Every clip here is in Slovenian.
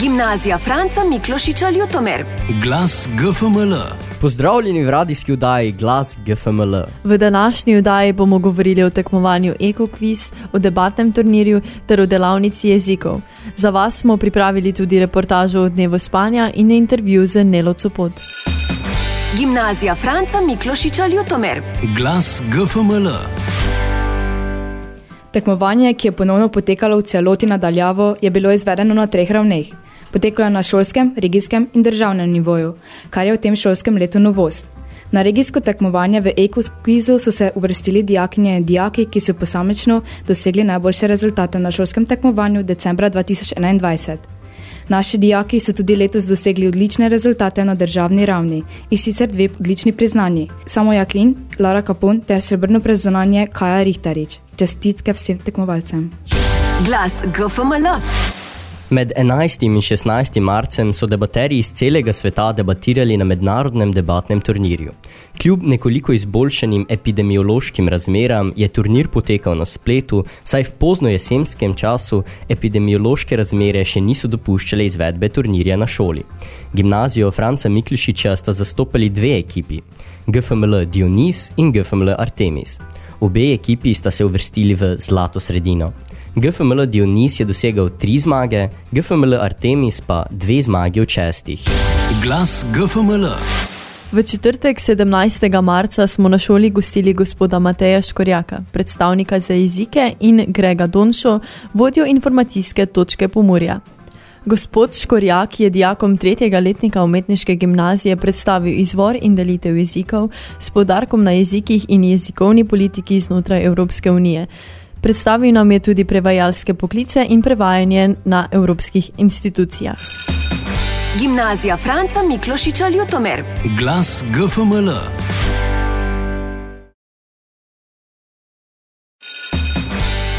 Gimnazija Franca Miklošiča Ljutomer. Glas GFML. Pozdravljeni v radijski vdaji Glas GFML. V današnji vdaji bomo govorili o tekmovanju EcoQuiz, o debatnem turnirju ter o delavnici jezikov. Za vas smo pripravili tudi reportažo o dnevu spanja in intervju z Nelo Copot. Gimnazija Franca Miklošiča Ljutomer. Glas GFML. Tekmovanje, ki je ponovno potekalo v celoti nadaljavo, je bilo izvedeno na treh ravneh. Potekalo je na šolskem, regijskem in državnem nivoju, kar je v tem šolskem letu novost. Na regijsko tekmovanje v EcoQuizu so se uvrstili dijakinje in dijaki, ki so posamečno dosegli najboljše rezultate na šolskem tekmovanju decembra 2021. Naši dijaki so tudi letos dosegli odlične rezultate na državni ravni in sicer dve odlični priznanji: Samo Jaklin, Lara Kapun ter srebrno priznanje Kaja Rihtarič. Čestitke vsem tekmovalcem. Glas GFML. Med 11. in 16. marcem so debaterji iz celega sveta debatirali na mednarodnem debatnem turnirju. Kljub nekoliko izboljšanim epidemiološkim razmeram je turnir potekal na spletu, saj v pozno jesenskem času epidemiološke razmere še niso dopuščale izvedbe turnirja na šoli. Gimnazijo Franca Miklišiča sta zastopali dve ekipi, GFML Dionis in GFML Artemis. Obe ekipi sta se uvrstili v zlato sredino. GFML Dionis je dosegal tri zmage, GFML Artemis pa dve zmagi od šestih. Glas GFML. V četrtek 17. marca smo na šoli gostili gospoda Mateja Škorjaka, predstavnika za jezike in Grega Donšo, vodjo informacijske točke Pomorja. Gospod Škorjak je dijakom tretjega letnika umetniške gimnazije predstavil izvor in delitev jezikov s podarkom na jezikih in jezikovni politiki znotraj Evropske unije. Predstavil nam je tudi prevajalske poklice in prevajanje na evropskih institucijah. Gimnazija Franca Miklošiča Ljutomer. Glas GFML.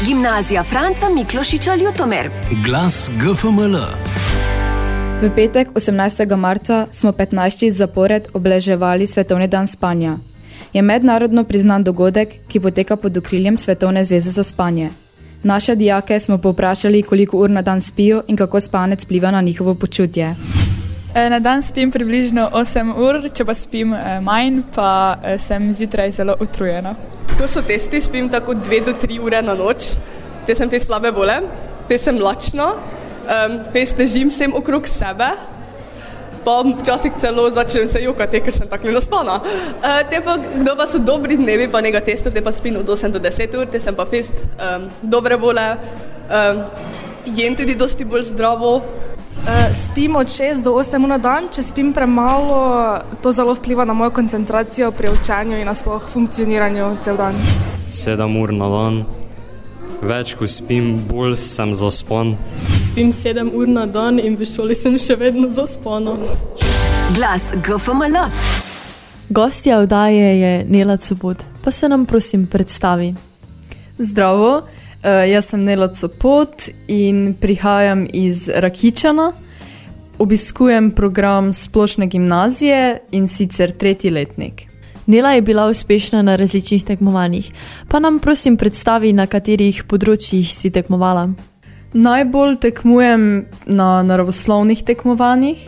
Gimnazija Franca Miklošiča Ljutomer. Glas GFML. V petek 18. marca smo 15. zapored obleževali Svetovni dan spanja. Je mednarodno priznan dogodek, ki poteka pod okriljem Svetovne zveze za spanje. Naše dijake smo povprašali, koliko ur na dan spijo in kako spanec pliva na njihovo počutje. E, Na dan spim približno 8 ur, če pa spim eh, manj, pa eh, sem zjutraj zelo utrujena. To so testi, spim tako 2 do 3 ure na noč, te sem pes slabe vole, pes sem lačna, um, pes težim vsem okrog sebe, pa včasih celo začnem se jokati, ker sem tako nenaspana. Uh, te pa, kdo pa so dobri dnevi, pa nekaj testov, te pa spim od 8 do 10 ur, te sem pa pes um, dobre vole, um, jem tudi dosti bolj zdravo, Uh, spim od 6 do 8 ur na dan, če spim premalo, to zelo vpliva na mojo koncentracijo pri učenju in nasploh funkcioniranju cel dan. sedem ur na dan. Več ko spim, bolj sem zaspan. Spim 7 ur na dan in v šoli sem še vedno zaspana. Glas GFML. Gostja vdaje je Nela Copot, pa se nam prosim predstavi. Zdravo, uh, jaz sem Nela Copot in prihajam iz Rakičana. Obiskujem program splošne gimnazije in sicer tretji letnik. Nela je bila uspešna na različnih tekmovanjih, pa nam prosim predstavi, na katerih področjih si tekmovala. Najbolj tekmujem na naravoslovnih tekmovanjih.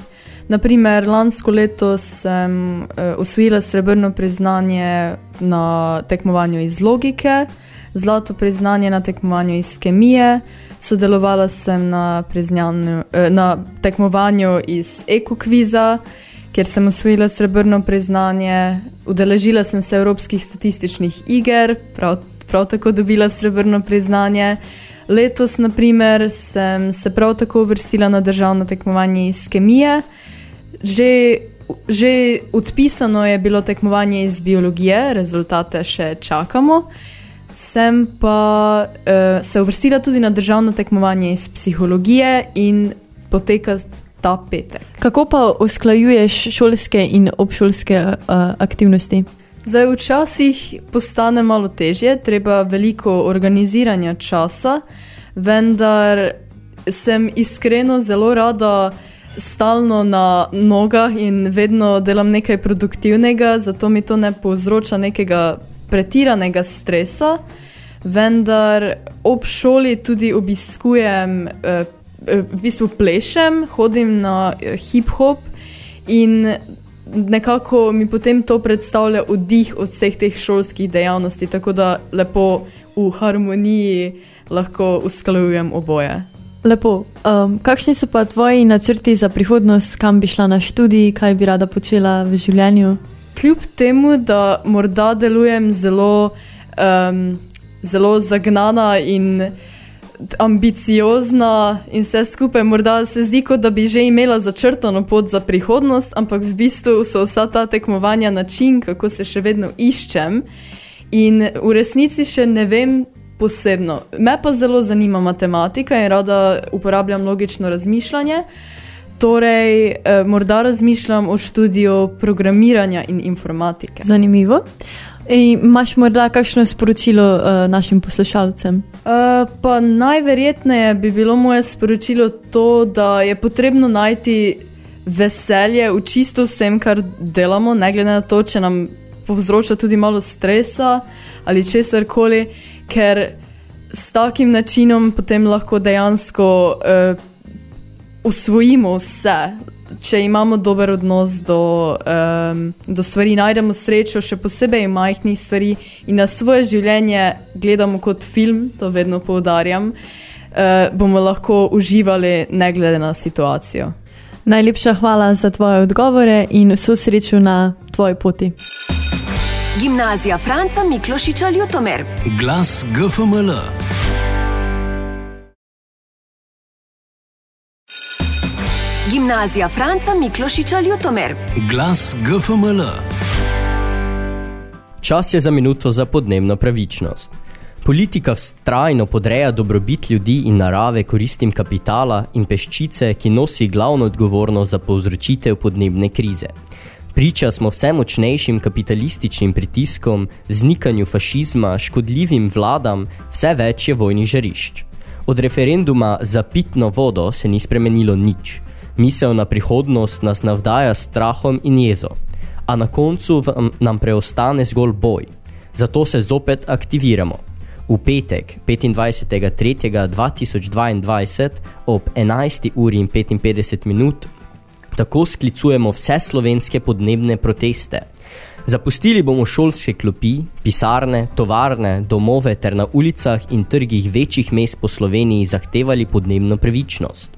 Naprimer, lansko leto sem uh, osvojila srebrno priznanje na tekmovanju iz logike, zlato priznanje na tekmovanju iz kemije, sodelovala sem na, uh, na tekmovanju iz ekokviza, kjer sem osvojila srebrno priznanje, udeležila sem se evropskih statističnih iger, prav, prav tako dobila srebrno priznanje. Letos, naprimer, sem se prav tako uvrstila na državno tekmovanje iz kemije. Že, že odpisano je bilo tekmovanje iz biologije, rezultate še čakamo. Sem pa uh, se uvrstila tudi na državno tekmovanje iz psihologije in poteka ta petek. Kako pa usklajuješ šolske in obšolske uh, aktivnosti? Zdaj, včasih postane malo težje, treba veliko organiziranja časa, vendar sem iskreno zelo rada stalno na nogah in vedno delam nekaj produktivnega, zato mi to ne povzroča nekega pretiranega stresa. Vendar ob šoli tudi obiskujem eh, v bistvu plešem, hodim na eh, hip-hop in nekako mi potem to predstavlja oddih od vseh teh šolskih dejavnosti, tako da lepo v harmoniji lahko usklajujem oboje. Lepo. Um, kakšni so pa tvoji načrti za prihodnost, kam bi šla na študij, kaj bi rada počela v življenju? Kljub temu, da morda delujem zelo, um, zelo zagnana in ambiciozna in vse skupaj, morda se zdi, kot da bi že imela začrtano pot za prihodnost, ampak v bistvu so vsa ta tekmovanja način, kako se še vedno iščem. In v resnici še ne vem posebno. Me pa zelo zanima matematika in rada uporabljam logično razmišljanje. Torej, eh, morda razmišljam o študiju programiranja in informatike. Zanimivo. Ej, imaš morda kakšno sporočilo uh, našim poslušalcem? Uh, pa najverjetneje bi bilo moje sporočilo to, da je potrebno najti veselje v čisto vsem, kar delamo, ne glede na to, če nam povzroča tudi malo stresa ali česar koli, ker s takim načinom potem lahko dejansko uh, usvojimo vse. Če imamo dober odnos do, um, do stvari, najdemo srečo, še posebej v majhnih stvari, in na svoje življenje gledamo kot film, to vedno poudarjam, uh, bomo lahko uživali, ne glede na situacijo. Najlepša hvala za tvoje odgovore in vso srečo na tvoji poti. Gimnazija Franca Miklošiča Ljutomer. Glas GFML. Gimnazija Franca Miklošiča Ljutomer. Glas GFML. Čas je za minuto za podnebno pravičnost. Politika vztrajno podreja dobrobit ljudi in narave koristim kapitala in peščice, ki nosi glavno odgovornost za povzročitev podnebne krize. Priča smo vse močnejšim kapitalističnim pritiskom, znikanju fašizma, škodljivim vladam, vse več je vojnih žarišč. Od referenduma za pitno vodo se ni spremenilo nič. Misel na prihodnost nas navdaja strahom in jezo, a na koncu nam preostane zgolj boj. Zato se zopet aktiviramo. V petek, 25.3.2022 ob 11. uri in 55 minut tako sklicujemo vse slovenske podnebne proteste. Zapustili bomo šolske klopi, pisarne, tovarne, domove ter na ulicah in trgih večjih mest po Sloveniji zahtevali podnebno pravičnost.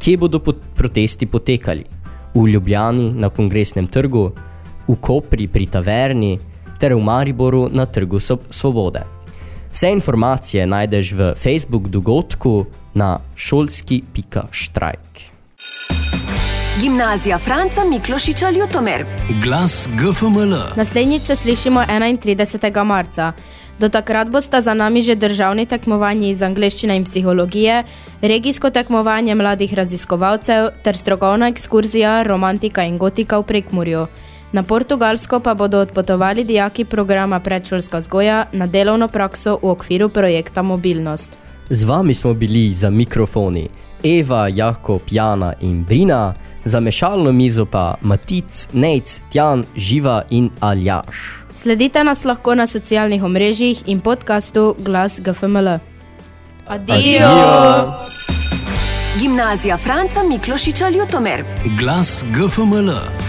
Kje bodo pot protesti potekali? V Ljubljani na kongresnem trgu, v Kopri pri taverni ter v Mariboru na trgu Svobode. Vse informacije najdeš v Facebook dogodku na šolski.štrajk. Gimnazija Franca Miklošiča Ljutomer. Glas GFML. Naslednjič se slišimo 31. marca. Do takrat bosta za nami že državni tekmovanji iz angleščine in psihologije, regijsko tekmovanje mladih raziskovalcev ter strokovna ekskurzija romantika in gotika v Prekmurju. Na Portugalsko pa bodo odpotovali dijaki programa Predšolska vzgoja na delovno prakso v okviru projekta Mobilnost. Z vami smo bili za mikrofoni Eva, Jakob, Jana in Brina, za mešalno mizo pa Matic, Nejc, Tjan, Živa in Aljaš. Sledite nas lahko na socialnih omrežjih in podkastu Glas GFML. Adijo! Adijo! Gimnazija Franca Miklošiča Ljutomer. Glas GFML.